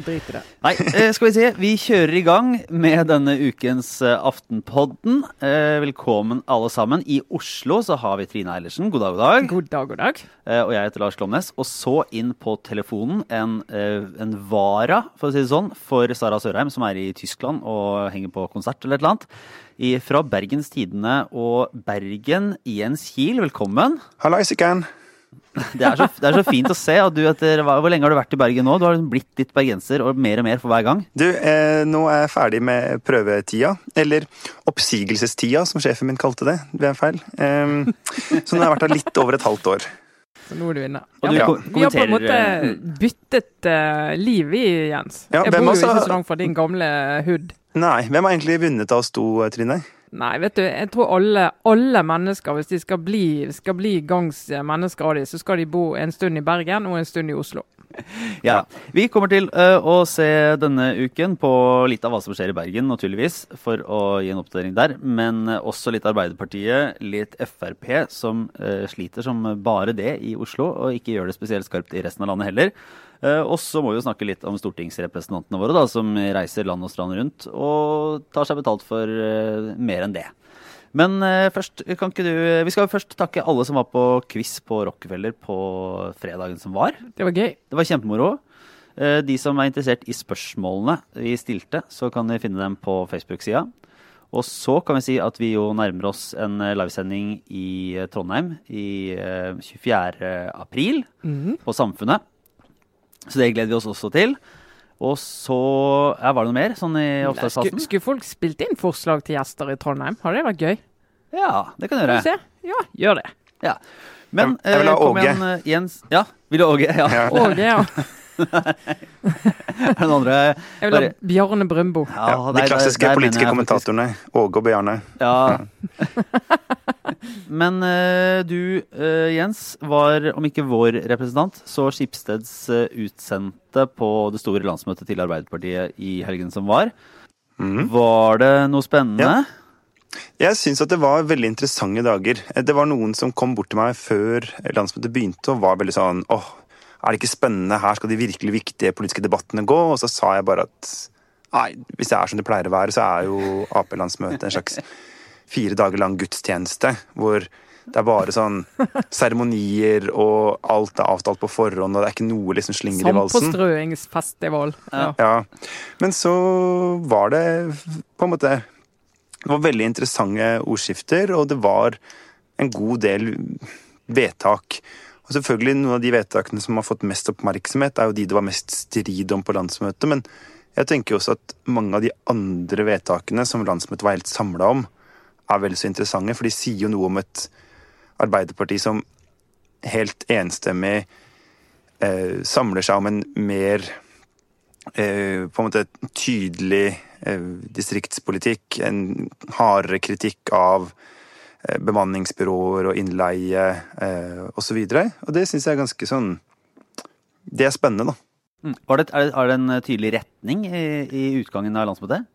Drit i det. Nei, eh, skal vi se. Vi kjører i gang med denne ukens eh, Aftenpodden. Eh, Velkommen alle sammen. I Oslo så har vi Trine Eilertsen. God dag, god dag. God dag, god dag. Og jeg heter Lars Glomnes. Og så inn på telefonen en, en vara, for å si det sånn, for Sara Sørheim, som er i Tyskland og henger på konsert eller et eller annet. I, fra Bergens Tidende og Bergen, Jens Kiel, velkommen. Hallais igjen. Det er, så, det er så fint å se. at du etter, Hvor lenge har du vært i Bergen nå? Du har blitt litt bergenser, og mer og mer for hver gang. Du, eh, nå er jeg ferdig med prøvetida. Eller oppsigelsestida, som sjefen min kalte det. Det er feil. Em, så nå har jeg vært her litt over et halvt år. Så nå er du inne. Og du Ja, ko- vi har på en måte byttet uh, liv, vi, Jens. Ja, jeg bor jo ikke så langt fra din gamle hood. Nei, hvem har egentlig vunnet av oss to, Trine? Nei, vet du, jeg tror alle, alle mennesker, hvis de skal bli, skal bli gangs mennesker av de, så skal de bo en stund i Bergen og en stund i Oslo. Ja. Vi kommer til eh, å se denne uken på litt av hva som skjer i Bergen, naturligvis, for å gi en oppdatering der. Men eh, også litt Arbeiderpartiet, litt Frp, som eh, sliter som bare det i Oslo, og ikke gjør det spesielt skarpt i resten av landet heller. Og så må vi jo snakke litt om stortingsrepresentantene våre, da, som reiser land og strand rundt og tar seg betalt for mer enn det. Men eh, først, kan ikke du Vi skal først takke alle som var på quiz på Rockefeller på fredagen som var. Det var gøy. Det var kjempemoro. Eh, De som er interessert i spørsmålene vi stilte, så kan de finne dem på Facebook-sida. Og så kan vi si at vi jo nærmer oss en eh, livesending i eh, Trondheim i eh, 24. april på Samfunnet. Så det gleder vi oss også til. Og så ja, Var det noe mer sånn i Skulle, oppstartsfasen? skulle folk spilt inn forslag til gjester i Trondheim? Har det vært gøy? Ja, det kan du gjøre. se? Ja, gjør det. Ja. Men Jeg- jeg vil eh, ha Åge. igjen, eh, Jens. Ja, vil du Åge? Ja. Ja. Åge, ja. Er det noen andre Jeg vil ha Bjarne Brøndbo. Ja, Ja, de klassiske der- der politiske kommentatorene. Åge og Bjarne. Ja. Men uh, du, uh, Jens, var om ikke vår representant, så Skipsteds uh, utsendte på det store landsmøtet til Arbeiderpartiet i helgen som var. Var det noe spennende? Ja. Jeg syns at det var veldig interessante dager. Det var noen som kom bort til meg før landsmøtet begynte og var veldig sånn åh, er det ikke spennende? Her skal de virkelig viktige politiske debattene gå. Og så sa jeg bare at nei, hvis det er som det pleier å være, så er jo Ap-landsmøtet en slags fire dager lang gudstjeneste hvor det er bare sånn seremonier, og alt er avtalt på forhånd, og det er ikke noe liksom slinger i valsen. Sandpåstrøingsfestival. Ja. Ja, men så var det på en måte Det var veldig interessante ordskifter, og det var en god del vedtak. Og selvfølgelig Noen av de vedtakene som har fått mest oppmerksomhet, er jo de det var mest strid om på landsmøtet. Men jeg tenker også at mange av de andre vedtakene som landsmøtet var helt samla om, er vel så interessante, for de sier jo noe om et Arbeiderparti som helt enstemmig eh, samler seg om en mer eh, på en måte tydelig eh, distriktspolitikk, en hardere kritikk av bemanningsbyråer og innleie eh, osv. Og, så og det syns jeg er ganske sånn Det er spennende, da. Mm. Var det, er, det, er det en tydelig retning i, i utgangen av landsmøtet?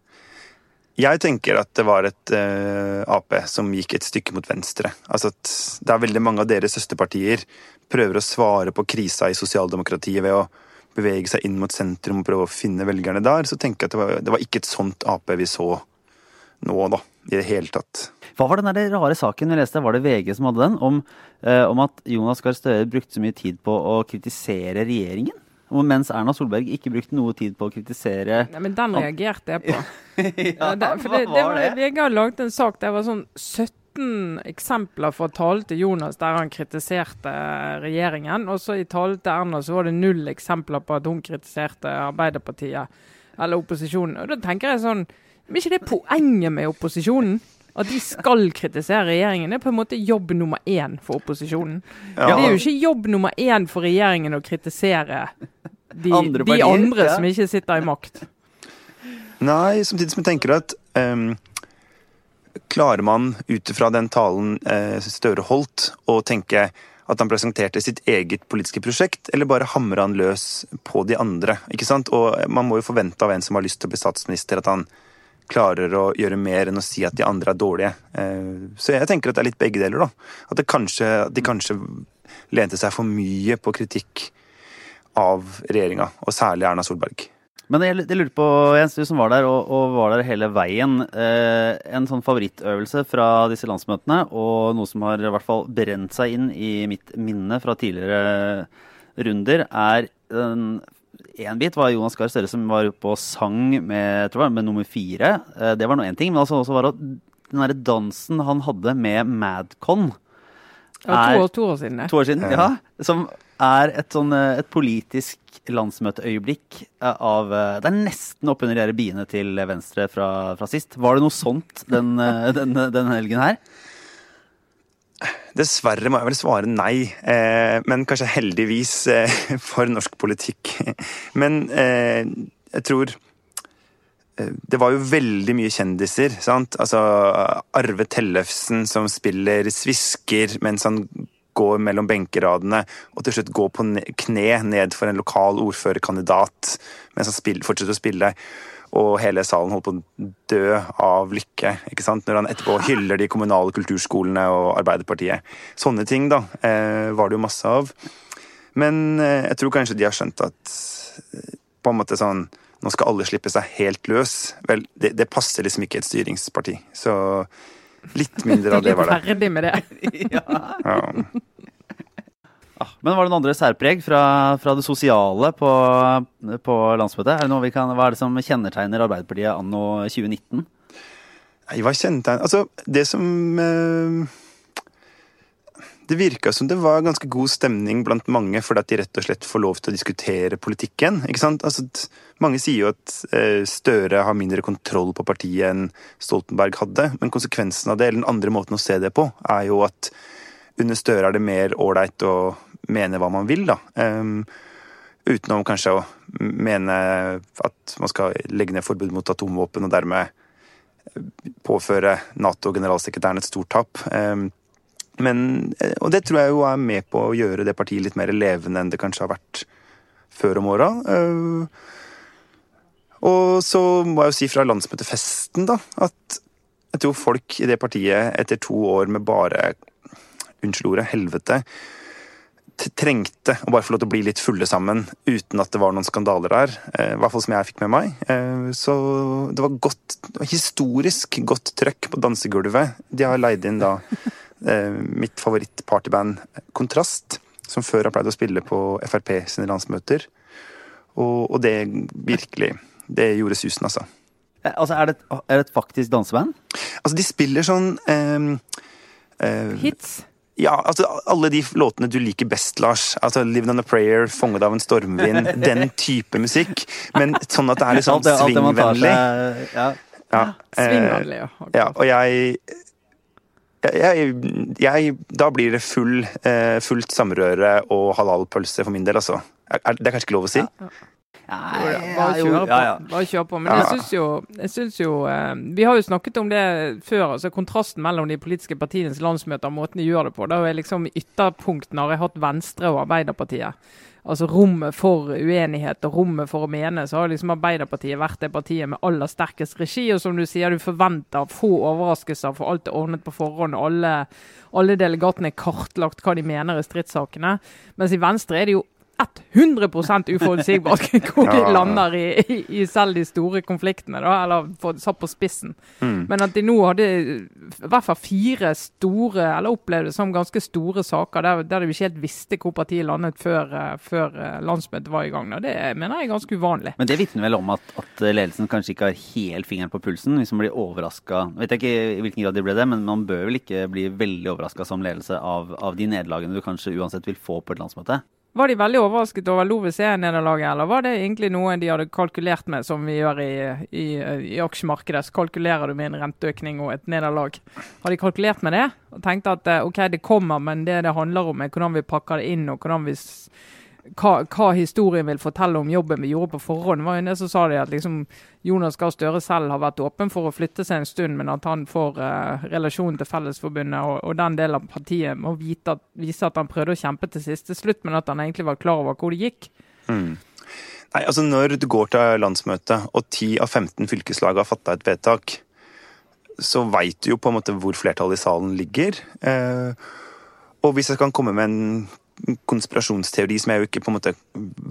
Jeg tenker at det var et eh, Ap som gikk et stykke mot venstre. Altså at det er veldig mange av deres søsterpartier prøver å svare på krisa i sosialdemokratiet ved å bevege seg inn mot sentrum og prøve å finne velgerne der. Så tenker jeg at det var, det var ikke et sånt Ap vi så nå, da. I det hele tatt. Hva var den der rare saken vi leste, var det VG som hadde den, om, eh, om at Jonas Gahr Støre brukte så mye tid på å kritisere regjeringen? Mens Erna Solberg ikke brukte noe tid på å kritisere Nei, men den reagerte jeg på. ja, det, for det, det var, VG har laget en sak der det var sånn 17 eksempler fra talen til Jonas der han kritiserte regjeringen. Og så i talen til Erna så var det null eksempler på at hun kritiserte Arbeiderpartiet eller opposisjonen. Og da tenker jeg sånn Men ikke det er poenget med opposisjonen? At de skal kritisere regjeringen. Det er på en måte jobb nummer én for opposisjonen. Ja. Det er jo ikke jobb nummer én for regjeringen å kritisere de Andre de andre som ikke sitter i makt. Nei, samtidig som jeg tenker at um, Klarer man ut fra den talen uh, Støre holdt, å tenke at han presenterte sitt eget politiske prosjekt, eller bare hamra han løs på de andre? ikke sant? Og man må jo forvente av en som har lyst til å bli statsminister, at han klarer å gjøre mer enn å si at de andre er dårlige. Eh, så jeg tenker at det er litt begge deler, da. At kanskje, de kanskje lente seg for mye på kritikk av regjeringa, og særlig Erna Solberg. Men jeg, jeg lurte på, Jens, du som var der, og, og var der hele veien. Eh, en sånn favorittøvelse fra disse landsmøtene, og noe som har i hvert fall brent seg inn i mitt minne fra tidligere runder, er Én bit var Jonas Gahr Støre som var oppe og sang med, tror jeg, med nummer fire. Eh, det var nå én ting. Men altså også var det den derre dansen han hadde med Madcon. Er, to, år, to år siden. To år siden, ja. Som er et, sånn, eh, et politisk landsmøteøyeblikk eh, av Det er nesten oppunder de biene til Venstre fra, fra, sist. Var det noe sånt den, den, den, helgen her? Dessverre må jeg vel svare nei, eh, men kanskje heldigvis eh, for norsk politikk. Men eh, jeg tror det var jo veldig mye kjendiser. sant? Altså Arve Tellefsen som spiller svisker mens han går mellom benkeradene og til slutt går på kne ned for en lokal ordførerkandidat mens han spiller, fortsetter å spille. Og hele salen holder på å dø av lykke ikke sant? når han etterpå hyller de kommunale kulturskolene og Arbeiderpartiet. Sånne ting da, eh, var det jo masse av. Men eh, jeg tror kanskje de har skjønt at eh, på en måte sånn Nå skal alle slippe seg helt løs. Vel, det, det passer liksom ikke et styringsparti. Så Litt mindre av det var det. Ferdig med det. ja. ja. Ah, men var det noen andre særpreg fra, fra det sosiale på, på landsmøtet? Er det kan, hva er det som kjennetegner Arbeiderpartiet anno 2019? Nei, hva kjennetegner Altså, det som eh, Det virka som det var ganske god stemning blant mange fordi at de rett og slett får lov til å diskutere politikken. ikke sant? Altså, mange sier jo at eh, Støre har mindre kontroll på partiet enn Stoltenberg hadde, men konsekvensen av det, eller den andre måten å se det på, er jo at under Støre er det mer ålreit å mene hva man vil, da. Um, utenom kanskje å mene at man skal legge ned forbud mot atomvåpen og dermed påføre Nato-generalsekretæren et stort tap. Um, men, eh, og det tror jeg jo er med på å gjøre det partiet litt mer levende enn det kanskje har vært før om åra. Uh, og så må jeg jo si fra landsmøtefesten, da, at jeg tror folk i det partiet etter to år med bare Unnskyld ordet helvete. Trengte å bare få lov til å bli litt fulle sammen uten at det var noen skandaler der. Eh, I hvert fall som jeg fikk med meg. Eh, så det var godt, historisk godt trøkk på dansegulvet. De har leid inn da Eh, mitt favorittpartyband Kontrast, som før har pleid å spille på Frp sine landsmøter. Og, og det virkelig Det gjorde susen, altså. Altså, er det, er det et faktisk danseband? Altså, de spiller sånn eh, eh, Hits? Ja, altså alle de låtene du liker best, Lars. Altså 'Living on a Prayer', 'Fanget av en stormvind'. den type musikk. Men sånn at det er litt sånn svingvennlig. Ja. Ja, svingvennlig, ja. Okay. ja. Og jeg jeg, jeg, da blir det full, eh, fullt samrøre og halalpølse for min del, altså. Er, det er kanskje ikke lov å si? Ja. Bare kjør på. Bare kjør på. Men jeg syns jo, jeg synes jo eh, Vi har jo snakket om det før. altså Kontrasten mellom de politiske partienes landsmøter og måten de gjør det på. Da er liksom ytterpunktene har jeg hatt Venstre og Arbeiderpartiet altså rommet for uenighet og rommet for å mene, så har liksom Arbeiderpartiet vært det partiet med aller sterkest regi. Og som du sier, du forventer få overraskelser, for alt er ordnet på forhånd. Alle, alle delegatene er kartlagt hva de mener i stridssakene. Mens i Venstre er det jo 100 uforutsigbart hvor de lander i, i, i, selv de store konfliktene, da, eller for, satt på spissen. Mm. Men at de nå hadde i hvert fall fire store, eller opplevde som ganske store saker, der, der de ikke helt visste hvor partiet landet før, eh, før eh, landsmøtet var i gang. Da. Det mener jeg er ganske uvanlig. Men det vitner vel om at, at, ledelsen kanskje ikke har helt fingeren på pulsen, hvis man blir overraska. Vet jeg ikke i hvilken grad de ble det, men man bør vel ikke bli veldig overraska som ledelse av, av de nederlagene du kanskje uansett vil få på et landsmøte? Var de veldig overrasket over LoVC-nederlaget, eller var det egentlig noe de hadde kalkulert med, som vi gjør i, i, i aksjemarkedet? Så kalkulerer du med en renteøkning og et nederlag. Har de kalkulert med det? Og tenkte at eh, OK, det kommer, men det det handler om er hvordan vi pakker det inn, og hvordan vi hva, hva, historien vil fortelle om jobben vi gjorde på forhånd. var jo det som sa de at liksom, Jonas Gahr Støre selv har vært åpen for å flytte seg en stund, men at han får eh, relasjon til Fellesforbundet og, og, den delen av partiet må at, vise at han prøvde å kjempe til siste slutt, men at han egentlig var klar over hvor det gikk. Mm. Nei, altså Når du går til landsmøtet, og 10 av 15 fylkeslag har fatta et vedtak, så veit du jo på en måte hvor flertallet i salen ligger. Eh, og hvis jeg kan komme med en konspirasjonsteori som jeg jo ikke på en måte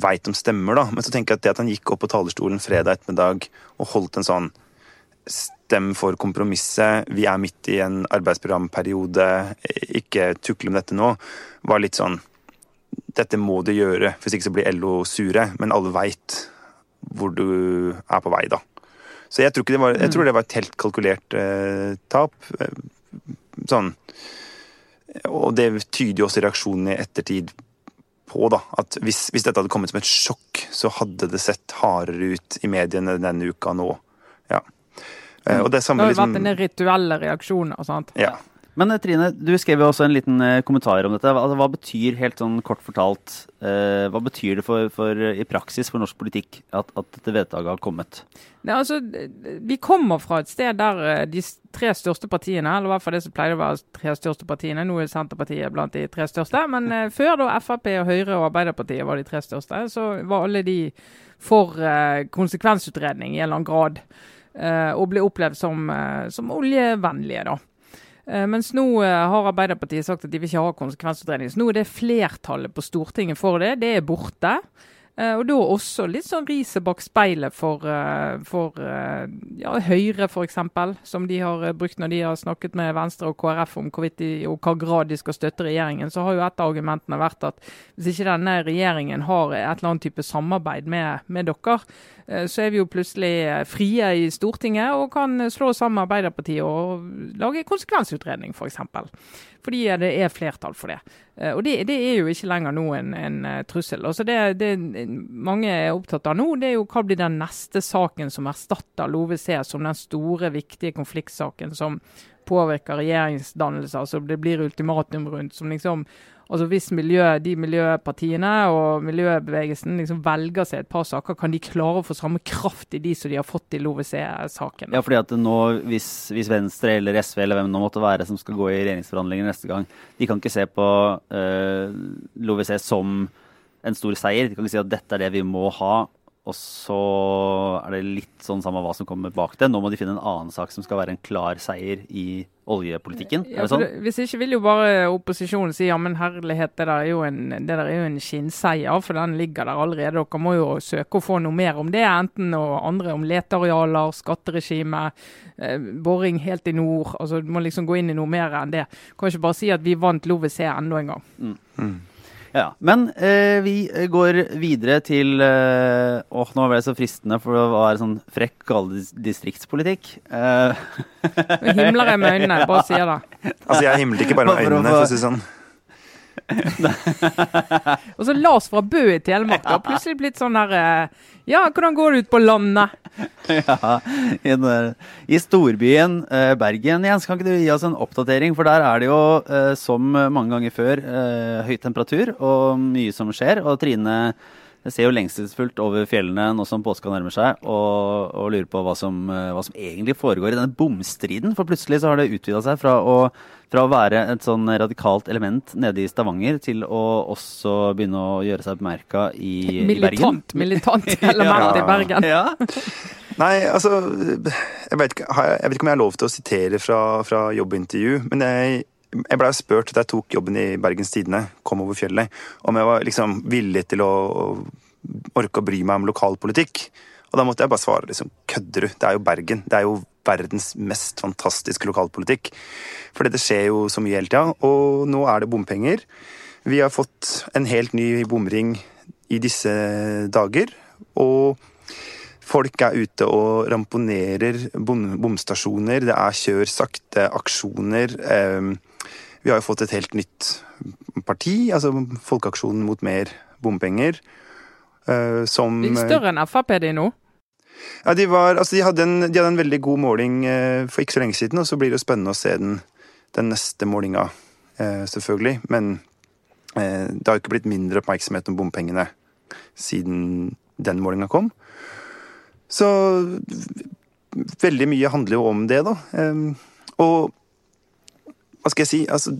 veit om stemmer, da, men så tenker jeg at det at han gikk opp på talerstolen fredag ettermiddag og holdt en sånn stem for kompromisset, vi er midt i en arbeidsprogramperiode, ikke tukle med dette nå, var litt sånn Dette må du gjøre, hvis ikke så blir LO sure, men alle veit hvor du er på vei, da. Så jeg tror, det var, jeg tror det var et helt kalkulert eh, tap. Sånn Og det tyder jo også reaksjonen i ettertid på, da. At hvis, hvis, dette hadde kommet som et sjokk, så hadde det sett hardere ut i mediene denne uka nå. Ja. Eh, og det, samme, det har liksom, vært denne rituelle reaksjoner. sånt. Ja. Men eh, Trine, du skrev jo også en liten eh, kommentar om dette. Hva, altså, hva betyr helt sånn kort fortalt, eh, hva betyr det for, for, i praksis for norsk politikk at, at dette vedtaket har kommet? Nei, altså, Vi kommer fra et sted der de tre største partiene, eller i hvert fall det som pleide å være tre største partiene, nå er Senterpartiet blant de tre største, men eh, før da Frp, og Høyre og Arbeiderpartiet var de tre største, så var alle de for eh, konsekvensutredning i en eller annen grad. Eh, og ble opplevd som, som oljevennlige. da. Eh, mens nå eh, har Arbeiderpartiet sagt at de vil ikke ha konsekvensutredning. Så nå er det flertallet på Stortinget for det. Det er borte. Uh, og da også litt sånn riset bak speilet for, uh, for uh, ja, Høyre, f.eks., som de har brukt når de har snakket med Venstre og KrF om hvorvidt de, og hva grad de skal støtte regjeringen. Så har jo et av argumentene vært at hvis ikke denne regjeringen har et eller annet type samarbeid med, med dere, så er vi jo plutselig frie i Stortinget og kan slå sammen Arbeiderpartiet og lage konsekvensutredning, f.eks. For fordi det er flertall for det. Eh, og det, det, er jo ikke lenger nå en, en eh, trussel. Altså det, det, mange er opptatt av nå, det er jo hva blir den neste saken som erstatter LoVC som den store, viktige konfliktsaken som påvirker regjeringsdannelse. Altså det blir ultimatum rundt. som liksom Altså Hvis miljø, de miljøpartiene og miljøbevegelsen liksom velger seg et par saker, kan de klare å få samme kraft i de som de har fått i LoVC-saken? Ja, fordi at nå, hvis, hvis, Venstre eller SV eller hvem det måtte være som skal gå i regjeringsforhandlinger neste gang, de kan ikke se på uh, eh, LoVC som en stor seier. De kan ikke si at dette er det vi må ha, og så er det litt sånn samme hva som kommer bak det. Nå må de finne en annen sak som skal være en klar seier i oljepolitikken. Ja, er det sånn? Hvis ikke vil jo bare opposisjonen si ja, men herlighet, det der er jo en, det der er jo en skinnseier, for den ligger der allerede. Dere må jo søke å få noe mer om det, enten noe andre om letearealer, skatteregime, eh, boring helt i nord. altså Du må liksom gå inn i noe mer enn det. Kan ikke bare si at vi vant LoVC enda en gang. Mm. Ja, Men eh, vi går videre til eh, Åh, nå ble det så fristende, for det var sånn frekk kalle distriktspolitikk. Eh. himler jeg med øynene, bare sier det. Altså, jeg himlet ikke bare med øynene, for å si det sånn. Og så Lars fra Bø i Telemark har plutselig blitt sånn her eh, Ja, hvordan går det ut på landet? ja, i, i storbyen eh, Bergen. Jens, kan ikke du gi oss en oppdatering? For der er det jo, eh, som mange ganger før, høy temperatur og mye som skjer. Og Trine jeg ser jo lengselsfullt over fjellene nå som påska nærmer seg, og, og lurer på hva som, hva som, egentlig foregår i denne bomstriden. For plutselig så har det utvida seg fra å, fra å, være et sånn radikalt element nede i Stavanger til å også begynne å gjøre seg bemerka i, i, Bergen. Militant element ja. i Bergen. Ja. Nei, altså jeg vet, ikke, jeg vet, ikke, om jeg har lov til å sitere fra, fra jobbintervju, men jeg jeg blei spurt da jeg tok jobben i Bergens Tidende, kom over fjellet, om jeg var liksom villig til å orke å bry meg om lokalpolitikk. Og da måtte jeg bare svare liksom kødder du? Det er jo Bergen. Det er jo verdens mest fantastiske lokalpolitikk. For det skjer jo så mye hele tida. Og nå er det bompenger. Vi har fått en helt ny bomring i disse dager. Og folk er ute og ramponerer bom bomstasjoner. Det er kjør sakte-aksjoner. Eh, vi har jo fått et helt nytt parti, altså Folkeaksjonen mot mer bompenger. Uh, som Litt større enn Frp de nå? Ja, de, var, altså de, hadde en, de, hadde en, veldig god måling uh, for ikke så lenge siden, og så blir det jo spennende å se den, den neste målinga, selvfølgelig. Men det har ikke blitt mindre oppmerksomhet om bompengene siden den målinga kom. Så veldig mye handler jo om det, da. og hva skal jeg si? Altså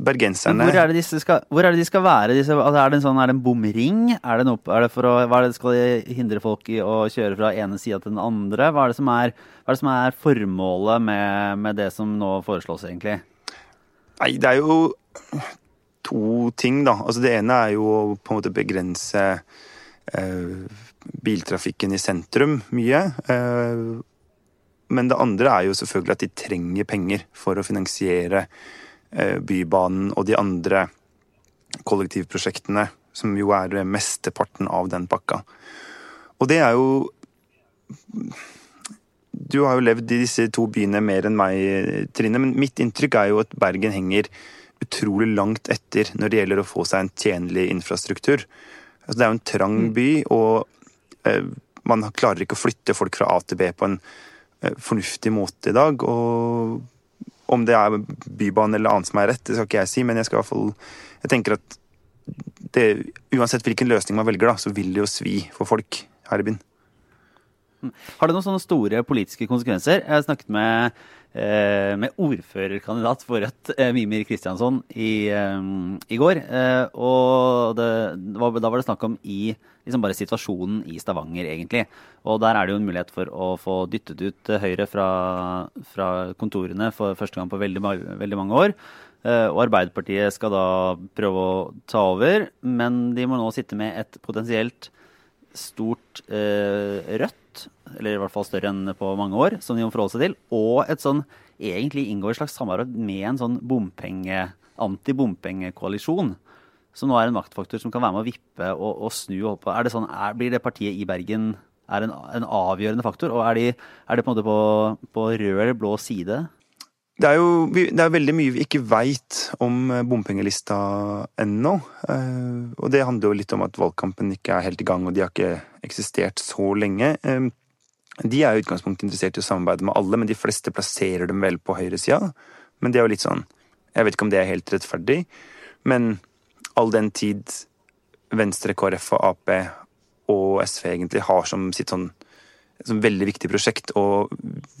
bergenserne Hvor er skal, hvor er det de skal være? Disse, altså er, det en sånn, er det en bomring? Er det noe, er det for å, hva er det, skal de hindre folk i å kjøre fra ene sida til den andre? Hva er det som er, er, det som er formålet med, med det som nå foreslås, egentlig? Nei, det er jo to ting, da. Altså det ene er jo å på en måte begrense eh, biltrafikken i sentrum mye. Eh, men det andre er jo selvfølgelig at de trenger penger for å finansiere eh, Bybanen og de andre kollektivprosjektene, som jo er mesteparten av den pakka. Og det er jo Du har jo levd i disse to byene mer enn meg, Trine, men mitt inntrykk er jo at Bergen henger utrolig langt etter når det gjelder å få seg en tjenlig infrastruktur. Altså, det er jo en trang by, og eh, man klarer ikke å flytte folk fra A til B på en fornuftig måte i dag. Og om det er Bybanen eller annet som er rett, det skal ikke jeg si, men jeg skal i hvert fall Jeg tenker at det, uansett hvilken løsning man velger, da, så vil det jo svi for folk her i byen. Har det noen sånne store politiske konsekvenser? Jeg har snakket med, eh, med ordførerkandidat for Rødt, eh, Mimir Kristiansson, i, eh, i går. Eh, og det, var, da var det snakk om i liksom bare situasjonen i Stavanger, egentlig. Og der er det jo en mulighet for å få dyttet ut Høyre fra, fra kontorene for første gang på veldig, veldig mange år. Eh, og Arbeiderpartiet skal da prøve å ta over, men de må nå sitte med et potensielt stort eh, rødt, eller i hvert fall større enn på mange år, som de må forholde seg til, og et sånn egentlig inngå et slags samarbeid med en sånn bompenge, antibompengekoalisjon. Som nå er en maktfaktor som kan være med å vippe og, og snu. Og er det sånn, er, blir det partiet i Bergen er en, en avgjørende faktor? Og er, de, er det på en måte på, på rød eller blå side? Det er jo det er veldig mye vi ikke veit om eh, bompengelista ennå. Eh, og det handler jo litt om at valgkampen ikke er helt i gang, og de har ikke eksistert så lenge. De er i utgangspunktet interessert i å samarbeide med alle, men de fleste plasserer dem vel på høyresida. Men det er jo litt sånn Jeg vet ikke om det er helt rettferdig, men all den tid Venstre, KrF og Ap og SV egentlig har som sitt sånn som veldig viktig prosjekt å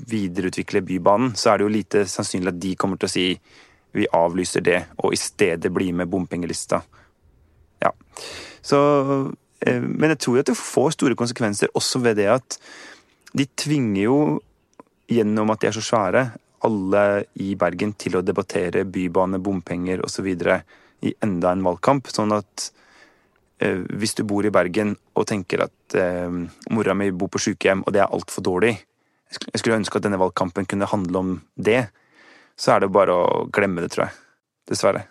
videreutvikle Bybanen, så er det jo lite sannsynlig at de kommer til å si vi avlyser det, og i stedet bli med bompengelista. Ja. Så Men jeg tror at det får store konsekvenser også ved det at de tvinger jo, gjennom at de er så svære, alle i Bergen til å debattere bybane, bompenger osv. i enda en valgkamp. Sånn at Eh, hvis du bor i Bergen og tenker at eh, mora mi bor på sykehjem og det er altfor dårlig Jeg skulle ønske at denne valgkampen kunne handle om det. Så er det bare å glemme det, tror jeg. Dessverre.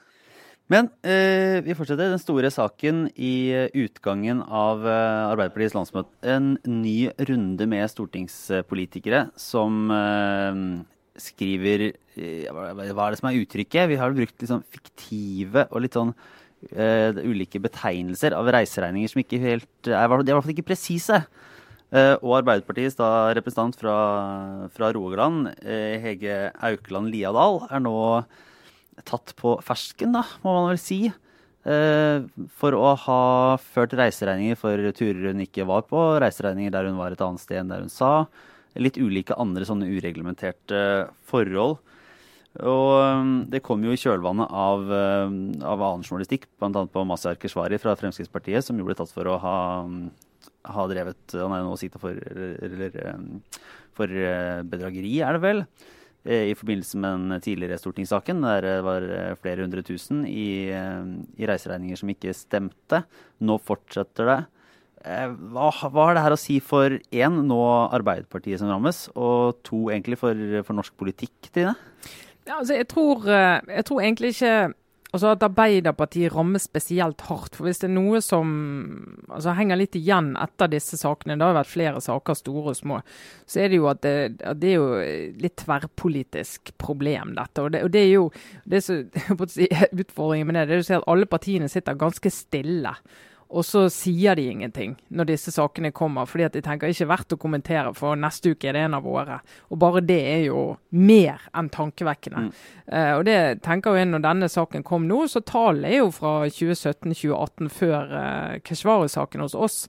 Men eh, vi fortsetter den store saken i utgangen av eh, Arbeiderpartiets landsmøte. En ny runde med stortingspolitikere som eh, skriver eh, Hva er det som er uttrykket? Vi har brukt sånn fiktive og litt sånn ulike betegnelser av reiseregninger som ikke helt er, de er i hvert fall ikke presise. Og Arbeiderpartiets da, representant fra, fra Rogaland, Hege Aukeland Liadal, er nå tatt på fersken, da, må man vel si. for å ha ført reiseregninger for turer hun ikke var på, reiseregninger der hun var et annet sted enn der hun sa. Litt ulike andre sånne ureglementerte forhold. Og um, det kom jo i kjølvannet av, um, av annen journalistikk, bl.a. på Mazyar Keshvari fra Fremskrittspartiet, som jo ble tatt for å ha, um, ha drevet Han er jo nå sikta for, for uh, bedrageri, er det vel? Eh, I forbindelse med den tidligere stortingssaken, der det var eh, flere hundre tusen i, i reiseregninger som ikke stemte. Nå fortsetter det. Eh, hva, hva, har det her å si for én, nå Arbeiderpartiet som rammes, og to, egentlig for, for norsk politikk, Trine? Ja, altså, jeg, tror, eh, jeg tror egentlig ikke altså at Arbeiderpartiet rammes spesielt hardt. For hvis det er noe som altså, henger litt igjen etter disse sakene, det har vært flere saker, store og små, så er det jo at det, at det er jo litt tverrpolitisk problem, dette. Og det, og det er jo det er så, Utfordringen med det, det er si at alle partiene sitter ganske stille. Og så sier de ingenting når disse sakene kommer, fordi at de tenker ikke verdt å kommentere, for neste uke er det en av våre. Og bare det er jo mer enn tankevekkende. Mm. Uh, og det tenker jeg når denne saken kom nå, så tallene er jo fra 2017-2018, før uh, Keshvari-saken hos oss.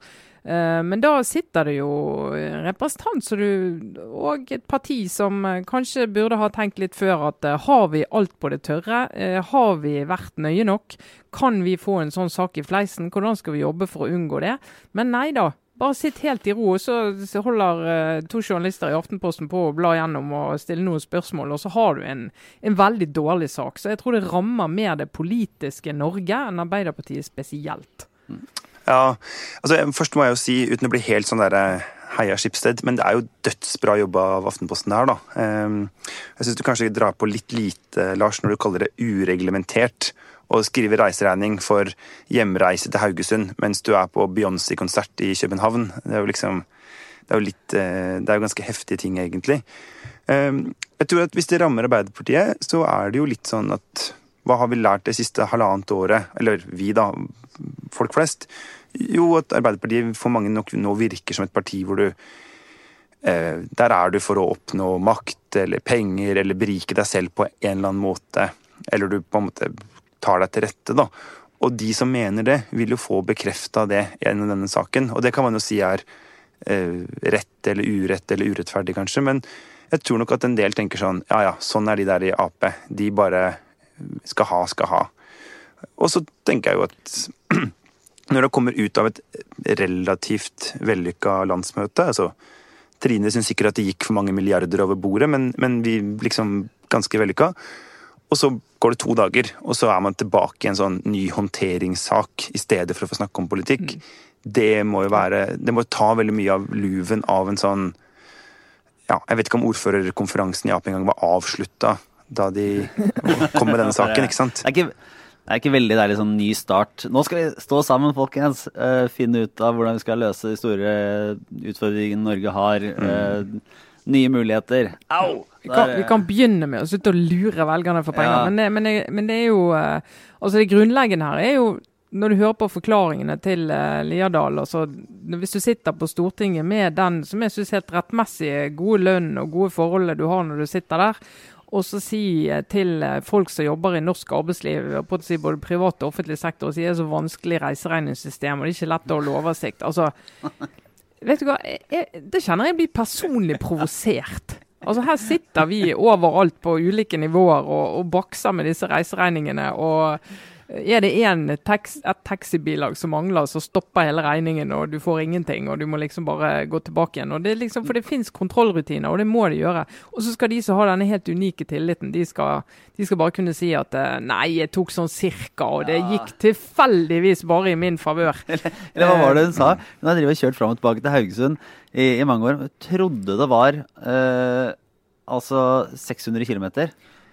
Eh, men da sitter det jo en representant så du, og et parti som eh, kanskje burde ha tenkt litt før at eh, har vi alt på det tørre? Har vi vært nøye nok? Kan vi få en sånn sak i fleisen? Hvordan skal vi jobbe for å unngå det? Men nei da. Bare sitt helt i ro, og så holder to journalister i Aftenposten på å bla gjennom og stille noen spørsmål, og så har du en, en veldig dårlig sak. Så jeg tror det rammer mer det politiske Norge enn Arbeiderpartiet spesielt. Ja, altså Først må jeg jo si, uten å bli helt sånn der eh, Heia Skipsted, men det er jo dødsbra jobba av Aftenposten her, da. Ehm, jeg syns du kanskje drar på litt lite, Lars, når du kaller det ureglementert å skrive reiseregning for hjemreise til Haugesund mens du er på Beyoncé-konsert i København. Det er jo liksom det er jo litt eh, Det er jo ganske heftige ting, egentlig. Ehm, jeg tror at hvis det rammer Arbeiderpartiet, så er det jo litt sånn at Hva har vi lært det siste halvannet året? Eller vi, da. Folk flest jo, at Arbeiderpartiet for mange nok nå virker som et parti hvor du eh, Der er du for å oppnå makt eller penger eller berike deg selv på en eller annen måte. Eller du på en måte tar deg til rette, da. Og de som mener det, vil jo få bekrefta det gjennom denne saken. Og det kan man jo si er eh, rett eller urett eller urettferdig, kanskje. Men jeg tror nok at en del tenker sånn ja ja, sånn er de der i Ap. De bare skal ha, skal ha. Og så tenker jeg jo at når det kommer ut av et relativt vellykka landsmøte altså Trine syns sikkert at det gikk for mange milliarder over bordet, men, men vi liksom ganske vellykka. Og så går det to dager, og så er man tilbake i en sånn ny håndteringssak i stedet for å få snakke om politikk. Mm. Det må jo være Det må ta veldig mye av luven av en sånn ja, Jeg vet ikke om ordførerkonferansen i Ap engang var avslutta da de kom med denne saken, ikke sant? Det er ikke det er ikke veldig deilig sånn ny start. Nå skal vi stå sammen, folkens. Uh, finne ut av hvordan vi skal løse de store utfordringene Norge har. Uh, nye muligheter. Au! Vi kan, vi kan, begynne med å slutte å lure velgerne for penger. Ja. Men, det, men, det, men, det, er jo uh, Altså, det grunnleggende her er jo når du hører på forklaringene til uh, Liadal altså, Hvis du sitter på Stortinget med den som jeg syns helt rettmessige gode lønn og gode forhold du har når du sitter der, og så si til eh, folk som jobber i norsk arbeidsliv, både privat og offentlig sektor, at det er så vanskelig reiseregningssystem og det er ikke lett å holde oversikt. Altså, vet du hva, jeg, Det kjenner jeg blir personlig provosert. Altså Her sitter vi overalt på ulike nivåer og, og bakser med disse reiseregningene. og er det én tax, et taxibilag som mangler, så stopper hele regningen, og du får ingenting, og du må liksom bare gå tilbake igjen. Og det liksom, for det fins kontrollrutiner, og det må de gjøre. Og så skal de som har denne helt unike tilliten, de skal, de skal bare kunne si at eh, nei, jeg tok sånn cirka, og det gikk tilfeldigvis bare i min favør. Eller, hva var det hun sa? Hun har kjørt fram og tilbake til Haugesund i, i mange år. Hun trodde det var eh, altså 600 km,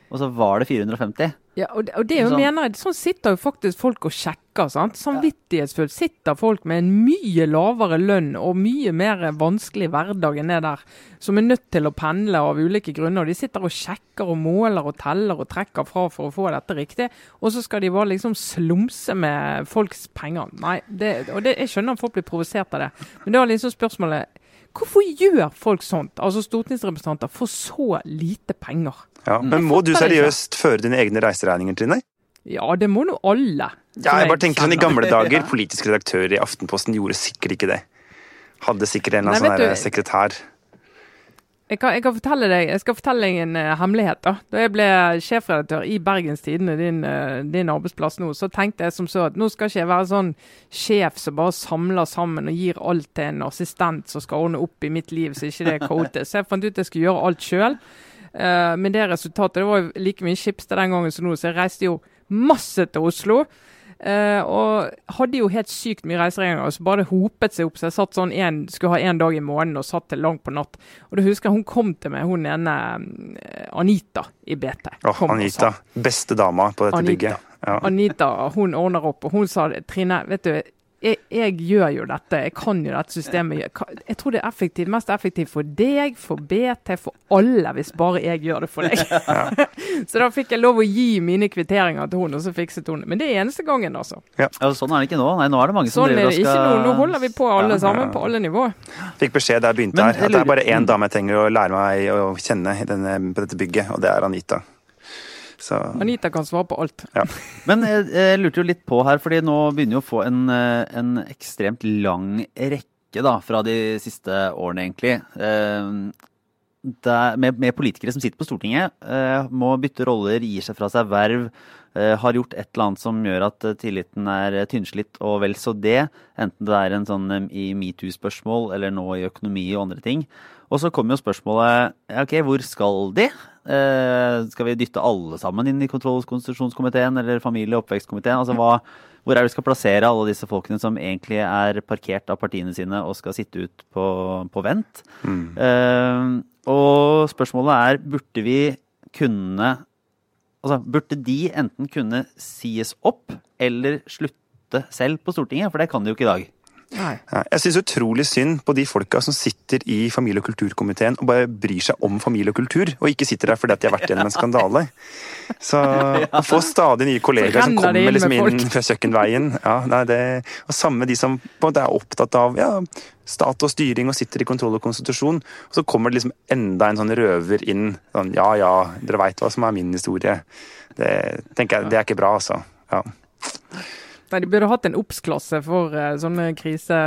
og så var det 450. Ja, og det, og det sånn. mener jeg, sånn sitter jo faktisk folk og sjekker. sant? Samvittighetsfullt sitter folk med en mye lavere lønn og mye mer vanskelig hverdag enn det der, som er nødt til å pendle av ulike grunner. De sitter og sjekker og måler og teller og trekker fra for å få dette riktig. Og så skal de bare liksom slumse med folks penger. Nei, det, og det, jeg skjønner at folk blir provosert av det. Men da er liksom spørsmålet Hvorfor gjør folk sånt, altså stortingsrepresentanter, for så lite penger? Ja, Men må du seriøst føre dine egne reiseregninger, Trine? Ja, det må nå alle. Ja, jeg bare tenker sånn I gamle dager, politisk redaktør i Aftenposten gjorde sikkert ikke det. Hadde sikkert en eller annen sånn sekretær. Jeg, kan, jeg, kan fortelle deg, jeg skal fortelle deg en uh, hemmelighet. Da Da jeg ble sjefredaktør i Bergens Tidende, din, uh, din, arbeidsplass nå, så tenkte jeg som så at nå skal ikke jeg være sånn sjef som bare samler sammen og gir alt til en assistent som skal ordne opp i mitt liv, så ikke det er kaotisk. Så jeg fant ut at jeg skulle gjøre alt sjøl. Uh, men det resultatet det var jo like mye Skipstad den gangen som nå, så jeg reiste jo masse til Oslo. Uh, og hadde jo helt sykt mye reiseregninger, så bare hopet seg opp. Så jeg satt sånn en, skulle ha én dag i måneden og satt til langt på natt. Og da husker jeg hun kom til meg, hun ene uh, Anita i BT. Oh, Anita. Beste dama på dette Anita. bygget. Ja. Anita hun ordner opp, og hun sa Trine, vet du jeg, jeg, gjør jo dette, jeg kan jo dette systemet. Jeg tror det er effektivt, mest effektivt for deg, for BT, for alle, hvis bare jeg gjør det for deg. så da fikk jeg lov å gi mine kvitteringer til hun, og så fikset hun Men det er eneste gangen, altså. Ja. ja sånn er det ikke nå. Nei, nå er det mange som sånn driver og skal nå, nå holder vi på alle sammen, på alle nivåer. Fikk beskjed da jeg begynte her, at det er bare én dame jeg trenger å lære meg å kjenne denne, på dette bygget, og det er Anita. Så. Anita kan svare på alt. Ja. Men jeg, jeg, lurte jo litt på her, fordi nå begynner vi å få en, eh, en ekstremt lang rekke rekke da, fra de siste årene, egentlig. Eh, der, med, med, politikere som sitter på Stortinget, eh, må bytte roller, gir seg fra seg verv, eh, har gjort et eller annet som gjør at tilliten er tynnslitt, og vel så det. Enten det er en sånn i metoo-spørsmål eller nå i økonomi og andre ting. Og så kommer jo spørsmålet ok, hvor skal de? Eh, skal vi dytte alle sammen inn i kontroll- og konstitusjonskomiteen eller familie- og oppvekstkomiteen? Altså hva, hvor er det vi skal plassere alle disse folkene som egentlig er parkert av partiene sine og skal sitte ut på, på vent? Mm. Eh, og spørsmålet er burde vi kunne Altså burde de enten kunne sies opp eller slutte selv på Stortinget? For det kan de jo ikke i dag. Nei. Jeg syns utrolig synd på de folka som sitter i familie- og kulturkomiteen og bare bryr seg om familie og kultur, og ikke sitter der fordi at de har vært gjennom en skandale. Så å få stadig nye kollegaer som kommer liksom inn fra kjøkkenveien ja, nei, det, Og samme de som er opptatt av ja, stat og styring og sitter i kontroll og konstitusjon. Og så kommer det liksom enda en sånn røver inn. Sånn, ja ja, dere veit hva som er min historie. Det tenker jeg, det er ikke bra, altså. Ja. Nei, De burde hatt en obs-klasse for uh, sånne krise,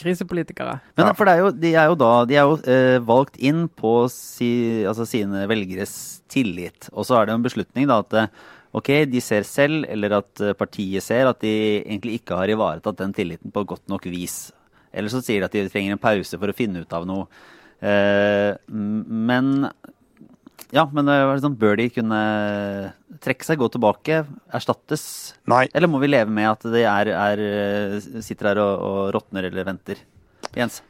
krisepolitikere. Men for er jo, De er jo da de er jo uh, valgt inn på si, altså sine velgeres tillit. Og så er det en beslutning da at eh, ok, de ser selv, eller at partiet ser, at de egentlig ikke har ivaretatt den tilliten på godt nok vis. Eller så sier de at de trenger en pause for å finne ut av noe. Uh, men ja, men sånn, bør de kunne trekke seg, gå tilbake, erstattes? Nei. Eller må vi leve med at de er, er, sitter her og, og råtner eller venter? Jens?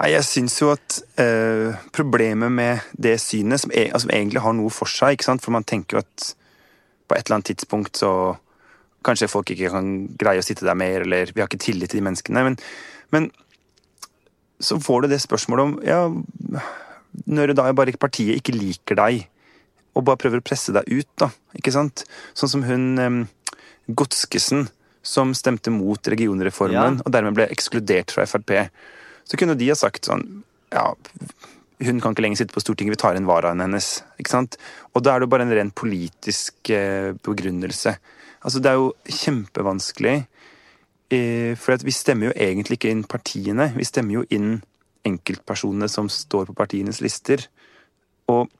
Nei, Jeg syns jo at eh, problemet med det synet, som, er, altså, egentlig har noe for seg ikke sant? For man tenker jo at på et eller annet tidspunkt så Kanskje folk ikke kan greie å sitte der mer, eller vi har ikke tillit til de menneskene. Men, men så får du det spørsmålet om ja, når da bare partiet ikke liker deg, og bare prøver å presse deg ut, da. Ikke sant? Sånn som hun um, Godskesen, som stemte mot regionreformen, ja. og dermed ble ekskludert fra Frp. Så kunne de ha sagt sånn Ja, hun kan ikke lenger sitte på Stortinget, vi tar inn varaen hennes. Ikke sant? Og da er det jo bare en ren politisk uh, begrunnelse. Altså, det er jo kjempevanskelig. Uh, for vi stemmer jo egentlig ikke inn partiene. Vi stemmer jo inn enkeltpersonene som står på partienes lister. Og,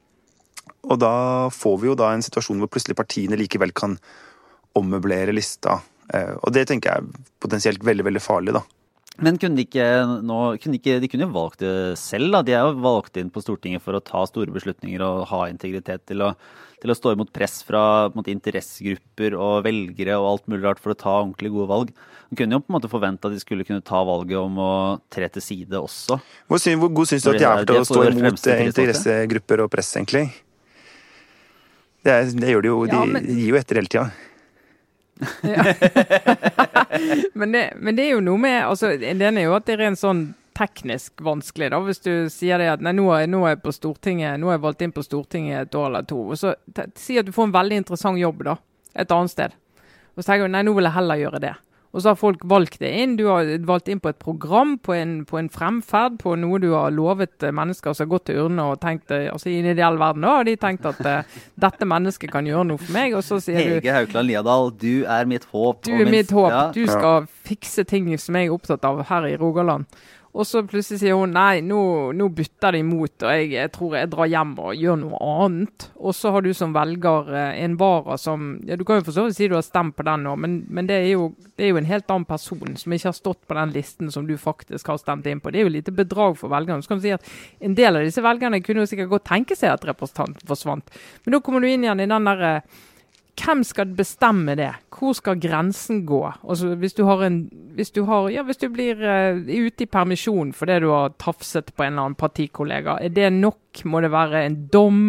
og, da får vi jo da en situasjon hvor plutselig partiene likevel kan ommøblere lista. Eh, og det tenker jeg er potensielt veldig, veldig farlig, da. Men kunne de ikke nå kunne de, ikke, de kunne jo valgt det selv, da. De er jo valgt inn på Stortinget for å ta store beslutninger og ha integritet til å, til å stå imot press fra måte, interessegrupper og velgere og alt mulig rart for å ta ordentlig gode valg. Man kunne jo på en måte forvente at de skulle kunne ta valget om å tre til side også. Hvor, syn, hvor god syns du at de er til å stå imot interessegrupper og press, egentlig? Det, er, det gjør de jo. De ja, men... gir jo etter hele tida. men, det, men, det, er jo noe med altså, Det er jo at det er en sånn teknisk vanskelig, da, hvis du sier det at nei, nå er, nå er jeg på Stortinget, nå er jeg valgt inn på Stortinget et år eller to. og så Si at du får en veldig interessant jobb da, et annet sted. Og så tenker du nei, nå vil jeg heller gjøre det. Og så har folk valgt det inn. Du har valgt inn på et program, på en, på en fremferd, på noe du har lovet mennesker som har gått til urne og tenkt eh, altså I en ideell verden har de tenkt at uh, dette mennesket kan gjøre noe for meg. Og så sier Hege du Hege Haukland Liadal, du er mitt håp. Du er mitt håp. Ja. Du skal fikse ting som jeg er opptatt av her i Rogaland. Og så plutselig sier hun nei, nå, nå bytter de imot, og jeg, jeg, tror jeg drar hjem og gjør noe annet. Og så har du som velger eh, en vara som ja Du kan jo for så vidt si du har stemt på den nå, men, men det, er jo, det, er jo, en helt annen person som ikke har stått på den listen som du faktisk har stemt inn på. Det er jo lite bedrag for velgerne. Så kan du si at En del av disse velgerne kunne jo sikkert godt tenke seg at representanten forsvant. Men da kommer du inn igjen i den derre hvem skal bestemme det? Hvor skal grensen gå? Altså, hvis, du har en, hvis, du har, ja, hvis du blir uh, ute i permisjon fordi du har tafset på en eller annen partikollega, er det nok? Må det være en dom?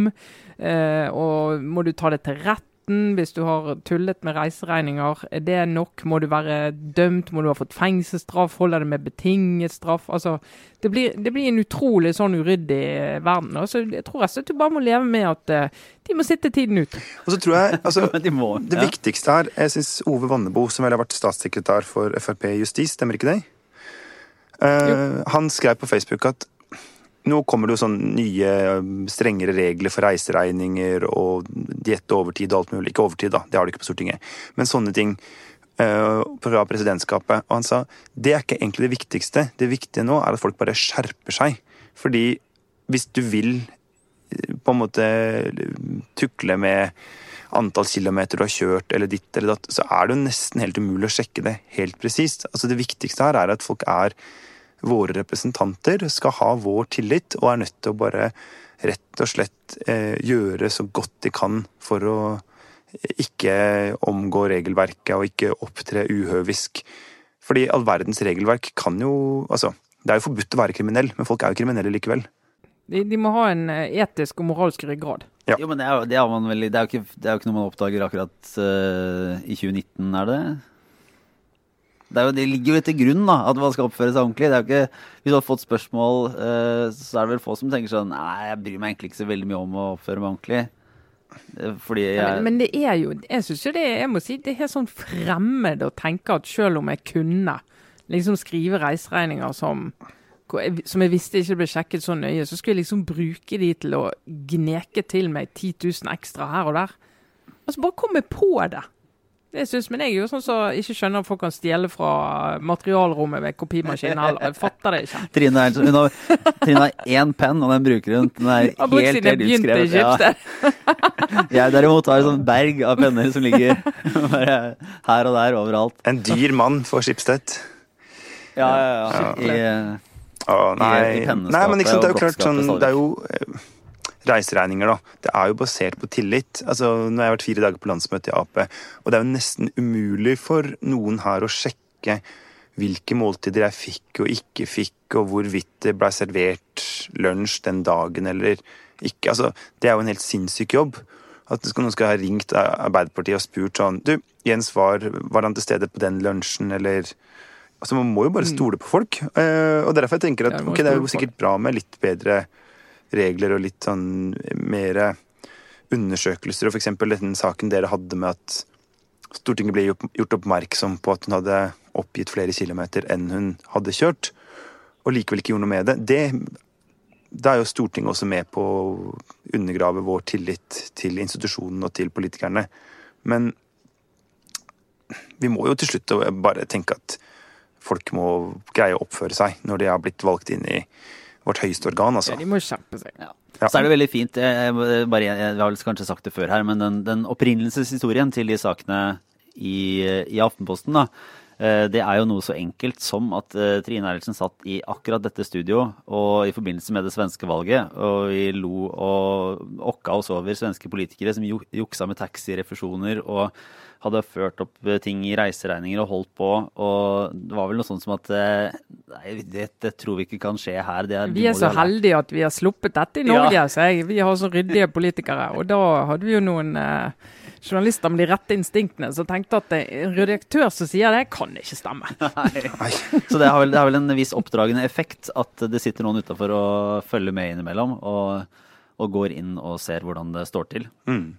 Uh, og må du ta det til rett? Hvis du har tullet med reiseregninger. Er det nok? Må du være dømt? Må du ha fått fengselsstraff? Holder det med betinget straff? Altså, det blir, det blir en utrolig sånn uryddig verden. Altså, jeg tror rett og du bare må leve med at uh, de må sitte tiden ut. Og så tror jeg, altså, de må, Det viktigste her Jeg syns Ove Vannebo, som vel har vært statssekretær for Frp Justis, stemmer ikke det? Uh, han skrev på Facebook at nå kommer det jo sånn nye, strengere regler for reiseregninger og diett og overtid og alt mulig. Ikke overtid, da, det har du ikke på Stortinget. Men sånne ting. eh, fra presidentskapet. Og han sa det er ikke egentlig det viktigste. Det viktige nå er at folk bare skjerper seg. Fordi hvis du vil eh, på en måte tukle med antall kilometer du har kjørt eller ditt eller datt, så er det jo nesten helt umulig å sjekke det helt presist. Altså det viktigste her er at folk er våre representanter, skal ha vår tillit og er nødt til å bare rett og slett eh, gjøre så godt de kan for å ikke omgå regelverket og ikke opptre uhøvisk. Fordi all verdens regelverk kan jo Altså, det er jo forbudt å være kriminell, men folk er jo kriminelle likevel. De, de må ha en eh, etisk og moralsk ryggrad. Ja. Jo, men det er, jo, det, er vel, det, er ikke, det er, jo ikke, noe man oppdager akkurat uh, i 2019, er det? Det, jo, det, ligger jo til grunn da, at man skal oppføre seg ordentlig. Er ikke, hvis du har fått spørsmål, uh, så er det vel få som tenker sånn Nei, jeg bryr meg egentlig ikke så veldig mye om å oppføre meg ordentlig. Fordi jeg... Men, men, det er jo Jeg syns jo det jeg må si, det er helt sånn fremmed å tenke at selv om jeg kunne liksom skrive reiseregninger som som jeg visste ikke ble sjekket så nøye, så skulle jeg liksom bruke de til å gneke til meg 10 000 ekstra her og der. Altså Bare komme på det. Det synes, men jeg er jo sånn som så ikke skjønner at folk kan stjele fra materialrommet ved kopimaskinen heller. Jeg fatter det ikke. Trine, er, hun har, Trine har én penn, og den bruker hun. Den er helt, helt utskrevet. Ja. Jeg derimot har et sånt berg av penner som ligger her og der overalt. En dyr mann for Schibsted. Ja, ja, ja. I, Å, nei. I, i nei, men liksom, det er jo klart sånn Det er jo reiseregninger, da. Det er jo basert på tillit. Altså, nå har jeg vært fire dager på landsmøte i Ap, og det er jo nesten umulig for noen her å sjekke hvilke måltider jeg fikk og ikke fikk, og hvorvidt det ble servert lunsj den dagen eller ikke. Altså, det er jo en helt sinnssyk jobb. At noen skal ha ringt Arbeiderpartiet og spurt sånn Du, Jens var, var han til stede på den lunsjen, eller Altså, Man må jo bare mm. stole på folk. Uh, og derfor jeg tenker at ok, det er jo sikkert bra med litt bedre regler og litt sånn mer undersøkelser. Og f.eks. den saken dere hadde med at Stortinget ble gjort oppmerksom på at hun hadde oppgitt flere kilometer enn hun hadde kjørt, og likevel ikke gjorde noe med det. det da er jo Stortinget også med på å undergrave vår tillit til institusjonen og til politikerne. Men vi må jo til slutt bare tenke at folk må greie å oppføre seg når de har blitt valgt inn i vårt høyeste organ, altså. Ja, de må kjempe seg. Ja. Ja. Så er det veldig fint, jeg, bare, jeg, har kanskje sagt det før her, men den, den opprinnelseshistorien til de sakene i, i Aftenposten, da, eh, det er jo noe så enkelt som at uh, Trine Eilertsen satt i akkurat dette studio og i forbindelse med det svenske valget, og vi lo og okka oss over svenske politikere som juksa med taxirefusjoner og hadde ført opp eh, ting i reiseregninger og holdt på. Og det var vel noe sånt som at eh, Nei, dette tror vi ikke kan skje her. Er, vi er så heldige at vi har sluppet dette i Norge. Ja. Så jeg, vi har så ryddige politikere. Og da hadde vi jo noen eh, journalister med de rette instinktene som tenkte at en redaktør som sier det, kan ikke stemme. Nei. Så det har, vel, det har, vel, en viss oppdragende effekt at det sitter noen utafor og følger med innimellom. Og, og, går inn og ser hvordan det står til. Mm.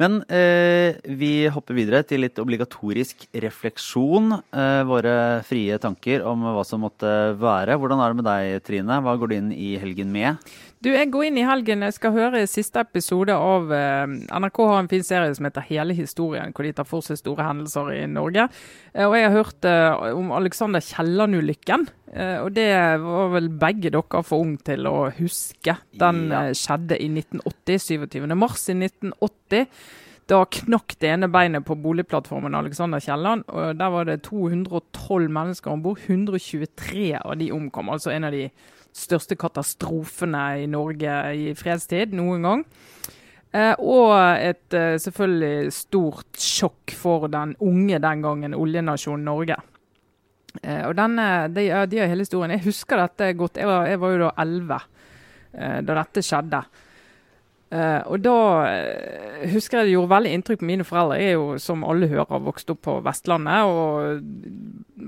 Men eh, vi hopper videre til litt obligatorisk refleksjon. Eh, våre frie tanker om hva som måtte være. Hvordan er det med deg, Trine? Hva går du inn i helgen med? Du, Jeg går inn i helgen. Jeg skal høre siste episode av eh, NRK har en fin serie som heter Hele historien, hvor de tar for seg store hendelser i Norge. Eh, og Jeg har hørt eh, om Alexander Kielland-ulykken. Og det var vel begge dere for ung til å huske. Den ja. Skjedde i 1980, 27. mars i 1980. Da knakk det ene beinet på boligplattformen Alexander Kielland. og Der var det 212 mennesker om bord. 123 av de omkom. Altså en av de største katastrofene i Norge i fredstid noen gang. Eh, og et eh, selvfølgelig stort sjokk for den unge den gangen, oljenasjonen Norge. Eh, og denne, de, de har hele historien. Jeg husker dette godt. Jeg var, jeg var jo da elleve eh, da dette skjedde. Uh, og da uh, husker jeg det gjorde veldig inntrykk på mine foreldre. Jeg er jo, som alle hører, vokst opp på Vestlandet. Og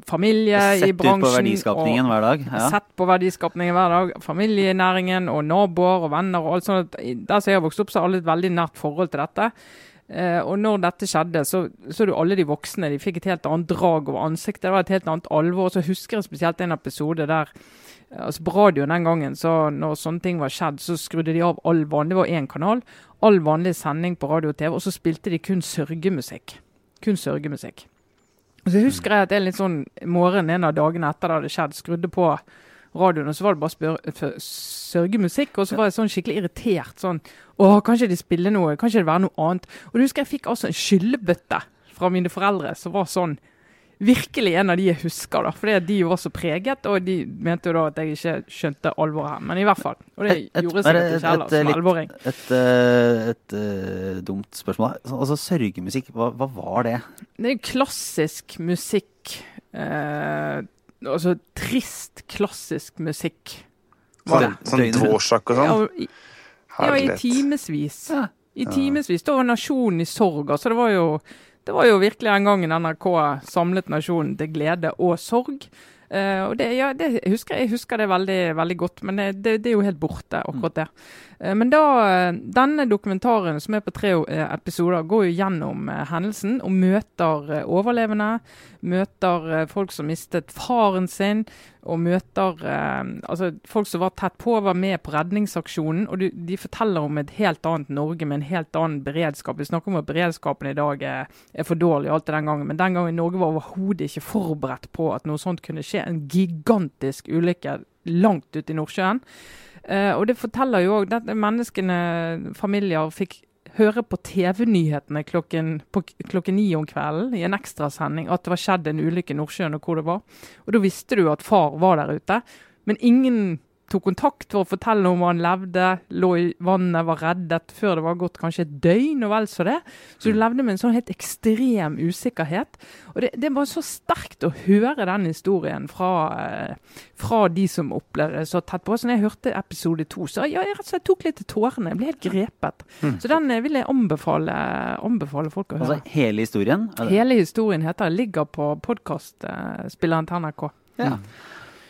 familie i bransjen. Sett ut på verdiskapningen hver dag? Ja. Sett på verdiskapningen hver dag. Familienæringen og naboer og venner og alt sånt. Der som jeg har vokst opp, så har alle et veldig nært forhold til dette. Uh, og når dette skjedde, så så du alle de voksne. De fikk et helt annet drag over ansiktet. Det var et helt annet alvor. Og så husker jeg spesielt en episode der altså På radioen den gangen, så når sånne ting var skjedd, så skrudde de av all vanlig Det var én kanal. All vanlig sending på radio og TV, og så spilte de kun sørgemusikk. kun sørgemusikk. Så husker jeg at jeg litt sånn morgen en av dagene etter det hadde skjedd, skrudde på radioen, og så var det bare sørgemusikk. Og så var jeg sånn skikkelig irritert. sånn, Å, kanskje de spiller noe? Kanskje det være noe annet? Og du husker jeg fikk altså en skyllebøtte fra mine foreldre som var sånn Virkelig en av de jeg husker, da. Fordi de var så preget, og de mente jo da at jeg ikke skjønte alvoret her. Men i hvert fall. Og det Et- et- gjorde seg sikkert et- ikke heller som alvoring. Et, Et, eh, et eh, dumt spørsmål. Altså, Sørgemusikk, hva, hva var det? Det er klassisk musikk. Eh, altså trist, klassisk musikk. Var det? Sånn, sånn. Dvorak og sånn. ja, i timevis. Ja. I timevis. Da var nasjonen i sorg. Altså, det var jo det var jo virkelig en gang NRK samlet nasjonen til glede og sorg. Uh, og det, ja, det husker, jeg husker det veldig, veldig godt, men det, det, er jo helt borte, akkurat det. Uh, men da, denne dokumentaren, som er på tre eh, episoder, går jo gjennom uh, hendelsen og møter overlevende. Møter eh, folk som mistet faren sin, og møter eh, altså folk som var tett på, var med på redningsaksjonen. Og du, de forteller om et helt annet Norge med en helt annen beredskap. Vi snakker om at beredskapen i dag er, er for dårlig, alt det den gangen, men den gangen Norge var overhodet ikke forberedt på at noe sånt kunne skje. En gigantisk ulykke langt ute i Nordsjøen. Uh, og det forteller jo òg at menneskene, familier, fikk høre på TV-nyhetene klokken, klokken ni om kvelden i en ekstrasending at det var skjedd en ulykke i Nordsjøen, og hvor det var. Og da visste du at far var der ute. Men ingen tok kontakt for å fortelle om han levde, lå i vannet, var reddet før det var gått kanskje et døgn og vel så det. Så du levde med en sånn helt ekstrem usikkerhet. Og det, det var så sterkt å høre den historien fra, eh, fra de som opplevde det så tett på. Så når jeg hørte episode to, så ja, jeg rett og slett tok litt til tårene. Jeg ble helt grepet. Så den eh, vil jeg anbefale, anbefale folk å høre. Altså hele historien? Hele historien heter 'Ligger på podkastspilleren til NRK'. Ja.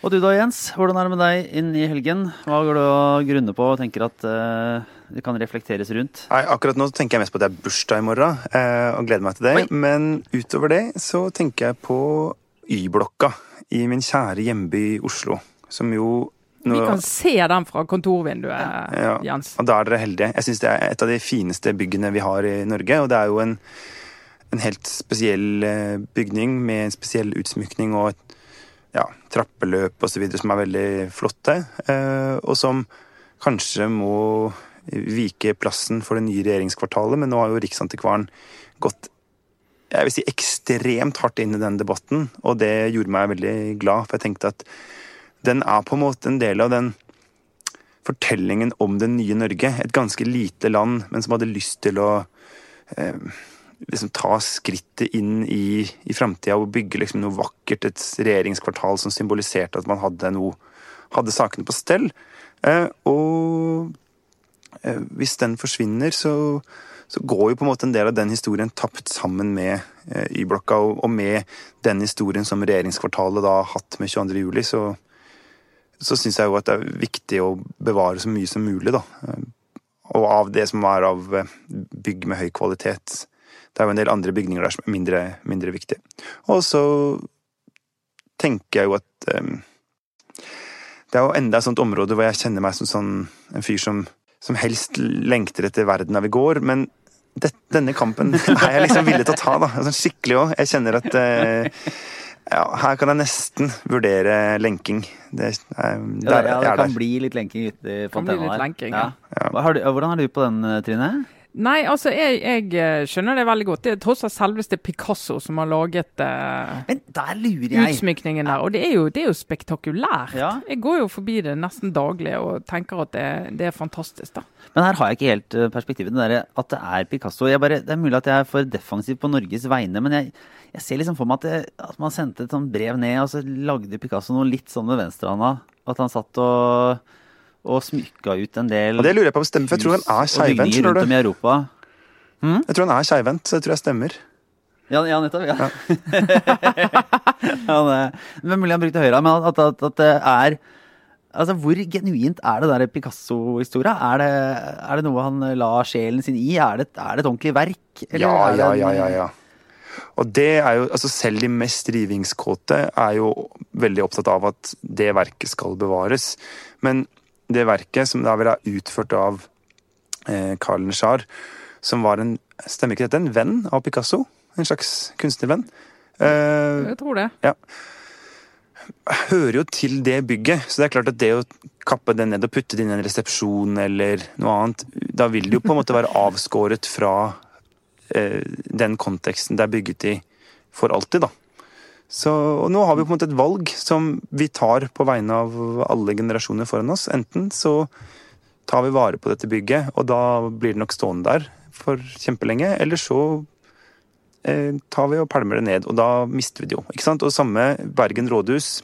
Og du da, Jens. Hvordan er det med deg inn i helgen? Hva går du og grunner på og tenker at uh, det kan reflekteres rundt? Nei, akkurat nå tenker jeg mest på at det er bursdag i morgen, uh, og gleder meg til det. Oi. Men utover det så tenker jeg på Y-blokka i min kjære hjemby Oslo, som jo Vi kan se den fra kontorvinduet, Ja. Jens. Og da er dere heldige. Jeg syns det er et av de fineste byggene vi har i Norge. Og det er jo en, en helt spesiell eh, bygning med en spesiell utsmykning og et ja, trappeløp osv. som er veldig flotte. eh, Og som kanskje må vike plassen for det nye regjeringskvartalet, men nå har jo Riksantikvaren gått jeg vil si ekstremt hardt inn i den debatten, og det gjorde meg veldig glad. For jeg tenkte at den er på en måte en del av den fortellingen om det nye Norge. Et ganske lite land, men som hadde lyst til å eh, liksom ta skrittet inn i, i framtida og bygge liksom noe vakkert. Et regjeringskvartal som symboliserte at man hadde, noe, hadde sakene på stell. Eh, og eh, hvis den forsvinner, så, så går jo på en måte en del av den historien tapt sammen med eh, Y-blokka, og, og med den historien som regjeringskvartalet da har hatt med 22. juli, så, så syns jeg jo at det er viktig å bevare så mye som mulig, da. Eh, Og av det som er av eh, bygg med høy kvalitet. Det er jo en del andre bygninger der som er mindre, mindre viktige. Og så tenker jeg jo at um, Det er jo enda et sånt område hvor jeg kjenner meg som sånn, en fyr som, som helst lengter etter verden av i går, men det, denne kampen er jeg liksom villig til å ta, da. Sånn skikkelig òg. Jeg kjenner at uh, ja, her kan jeg nesten vurdere lenking. Det, er, Ja, der, ja, det kan der. bli litt lenking ute i Kan bli fontena der. lenking, ja. ja. Du, hvordan er du på den, eh, Trine? Nei, altså, jeg, jeg eh, skjønner det veldig godt. Det er tross alt selveste Picasso som har laget uh, der lurer jeg. utsmykningen der. Og det er jo, det er jo spektakulært. Ja. Jeg går jo forbi det nesten daglig og tenker at det, det er fantastisk, da. Men her har jeg ikke helt eh, perspektivet. Det der, at det er Picasso. Jeg bare, det er mulig at jeg er for defensiv på Norges vegne, men jeg, jeg ser liksom for meg at, det, at man sendte et sånt brev ned, og så lagde Picasso noe litt sånn med venstrehånda. At han satt og, og smykka ut en del Og det lurer jeg på om stemmer, for jeg tror han er bygninger rundt om i Europa. Jeg tror han er skeivhendt, så jeg tror jeg stemmer. Ja, ja nettopp. Ja. ja, det, men mulig han brukte høyre, men at, at, at det er Altså, Hvor genuint er det der Picasso-historia? Er, det, er det noe han la sjelen sin i? Er det, er det et ordentlig verk? eller Ja, ja, ja, ja, ja. Og det er jo, altså Selv de mest rivingskåte er jo veldig opptatt av at det verket skal bevares. Men det verket, som da vil ha utført av eh, Carl Nechar, som var en Stemmer ikke dette? En venn av Picasso? En slags kunstnervenn. Eh, Jeg tror det. Ja. hører jo til det bygget, så det er klart at det å kappe det ned og putte det inn i en resepsjon eller noe annet, da vil det jo på en måte være avskåret fra eh, den konteksten det er bygget i for alltid, da. Så og nå har vi på en måte et valg som vi tar på vegne av alle generasjoner foran oss. Enten så tar vi vare på dette bygget, og da blir det nok stående der for kjempelenge, eller så eh, tar vi og pælmer det ned, og da mister vi det jo. ikke sant? Og samme Bergen rådhus,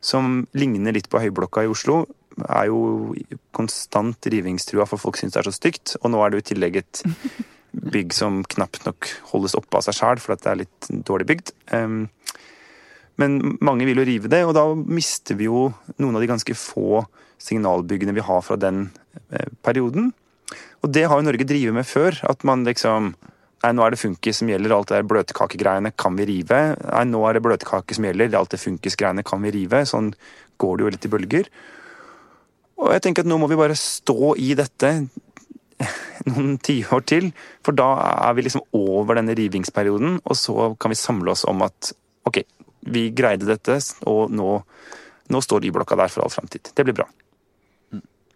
som ligner litt på Høyblokka i Oslo, er jo konstant rivingstrua, for folk syns det er så stygt. Og nå er det jo i tillegg et bygg som knapt nok holdes oppe av seg sjæl, for at det er litt dårlig bygd. Um, men mange vil jo rive det, og da mister vi jo noen av de ganske få signalbyggene vi har fra den eh, perioden. Og det har jo Norge drevet med før. At man liksom Nei, nå er det funkis som gjelder, alt det der bløtkakegreiene kan vi rive. Nei, nå er det bløtkake som gjelder, alt det funkisgreiene kan vi rive. Sånn går det jo litt i bølger. Og jeg tenker at nå må vi bare stå i dette noen tiår til, for da er vi liksom over denne rivingsperioden, og så kan vi samle oss om at ok, vi greide dette, og nå, nå står Y-blokka der for all framtid. Det blir bra.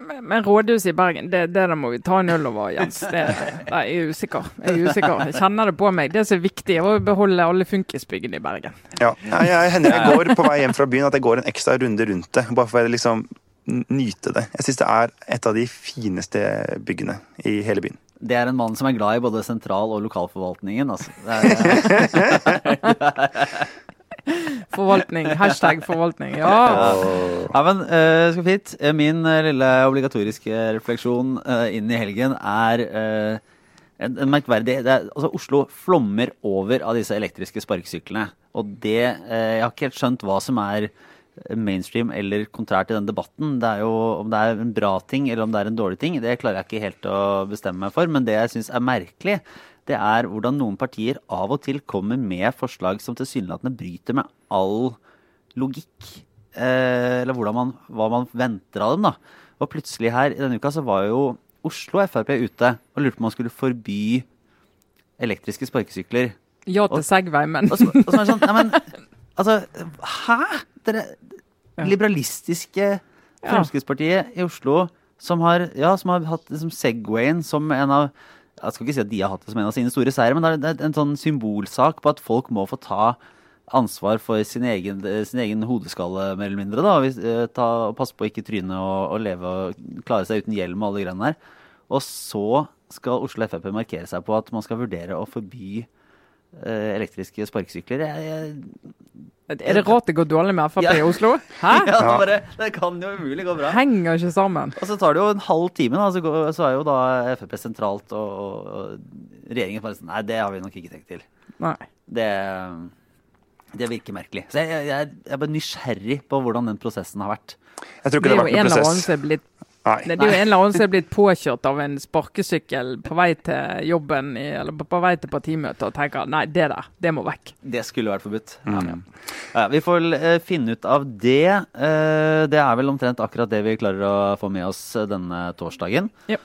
Men, men rådhuset i Bergen, det, det der må vi ta en øl over, Jens. Det, nei, jeg er usikker. Jeg er usikker. Jeg kjenner det på meg. Det som er viktig, er å beholde alle funkisbyggene i Bergen. Ja, jeg, jeg hender jeg går på vei hjem fra byen at jeg går en ekstra runde rundt det, bare for å liksom nyte det. Jeg syns det er et av de fineste byggene i hele byen. Det er en mann som er glad i både sentral- og lokalforvaltningen. Altså. Det er, Forvaltning. Hashtag forvaltning. Ja. ja, men uh, skal fint. Eh, Min uh, lille obligatoriske refleksjon uh, inn i helgen er uh, en, en merkverdig er, altså Oslo flommer over av disse elektriske sparkesyklene. Og det Jeg har ikke helt skjønt hva som er mainstream eller kontrært i den debatten. Det er jo Om det er en bra ting eller om det er en dårlig ting, det klarer jeg ikke helt å bestemme meg for. Men det jeg syns er merkelig, det er hvordan noen partier av og til kommer med forslag som tilsynelatende bryter med all logikk. Eh, eller man, hva man venter av dem, da. Og plutselig her i denne uka så var jo Oslo Frp ute og lurte på om man skulle forby elektriske sparkesykler. Ja til Segway, men Og så, og så er det sånn Nei, men altså Hæ? Dere liberalistiske Fremskrittspartiet i Oslo som har, ja, som har hatt liksom Segwayen som en av Jeg skal ikke si at de har hatt det som en av sine store seire, men det er, en sånn symbolsak på at folk må få ta ansvar for sin egen, sin egen hodeskalle, mer eller mindre. da, Hvis, eh, ta, Passe på å ikke tryne og, og leve og klare seg uten hjelm og alle greiene der. Og så skal Oslo Frp markere seg på at man skal vurdere å forby elektriske sparkesykler. Jeg, jeg, Er det rart det går dårlig med Frp Ja. i Oslo? Hæ? ja, det, bare, det kan jo umulig gå bra. Henger ikke sammen. Og så tar det jo en halv time, da, så, går, så er jo da Frp sentralt, og, og, og regjeringen bare sånn Nei, det har vi nok ikke tenkt til. Nei. Det, det virker merkelig. Så jeg, jeg, jeg er bare nysgjerrig på hvordan den prosessen har vært. Jeg tror Det ikke det er har jo Det en jo en av oss som er blitt Nei. Det er jo en eller annen som er blitt påkjørt av en sparkesykkel på vei til jobben i, eller på vei til partimøtet og tenker nei, det der, det må vekk. Det skulle vært forbudt. Mm. Ja, vi får eh, finne ut av det. Eh, det er vel omtrent akkurat det vi klarer å få med oss eh, denne torsdagen. Ja.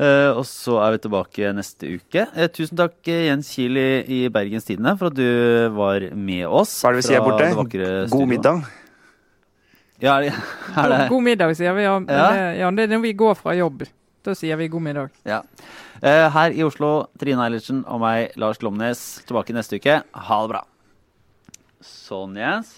Eh, og så er vi tilbake neste uke. Tusen takk, Jens Kiel i, Bergens Tidende, for at du var med oss. Hva er det vi sier borte? God middag. Ja, er det, God middag, sier vi. Ja, Ja. det, ja, det er når vi går fra jobb. Da sier vi god middag. ja. Eh, her i Oslo, Trine Eilertsen og meg, Lars Glomnes, tilbake neste uke. Ha det bra. Sånn, Jens.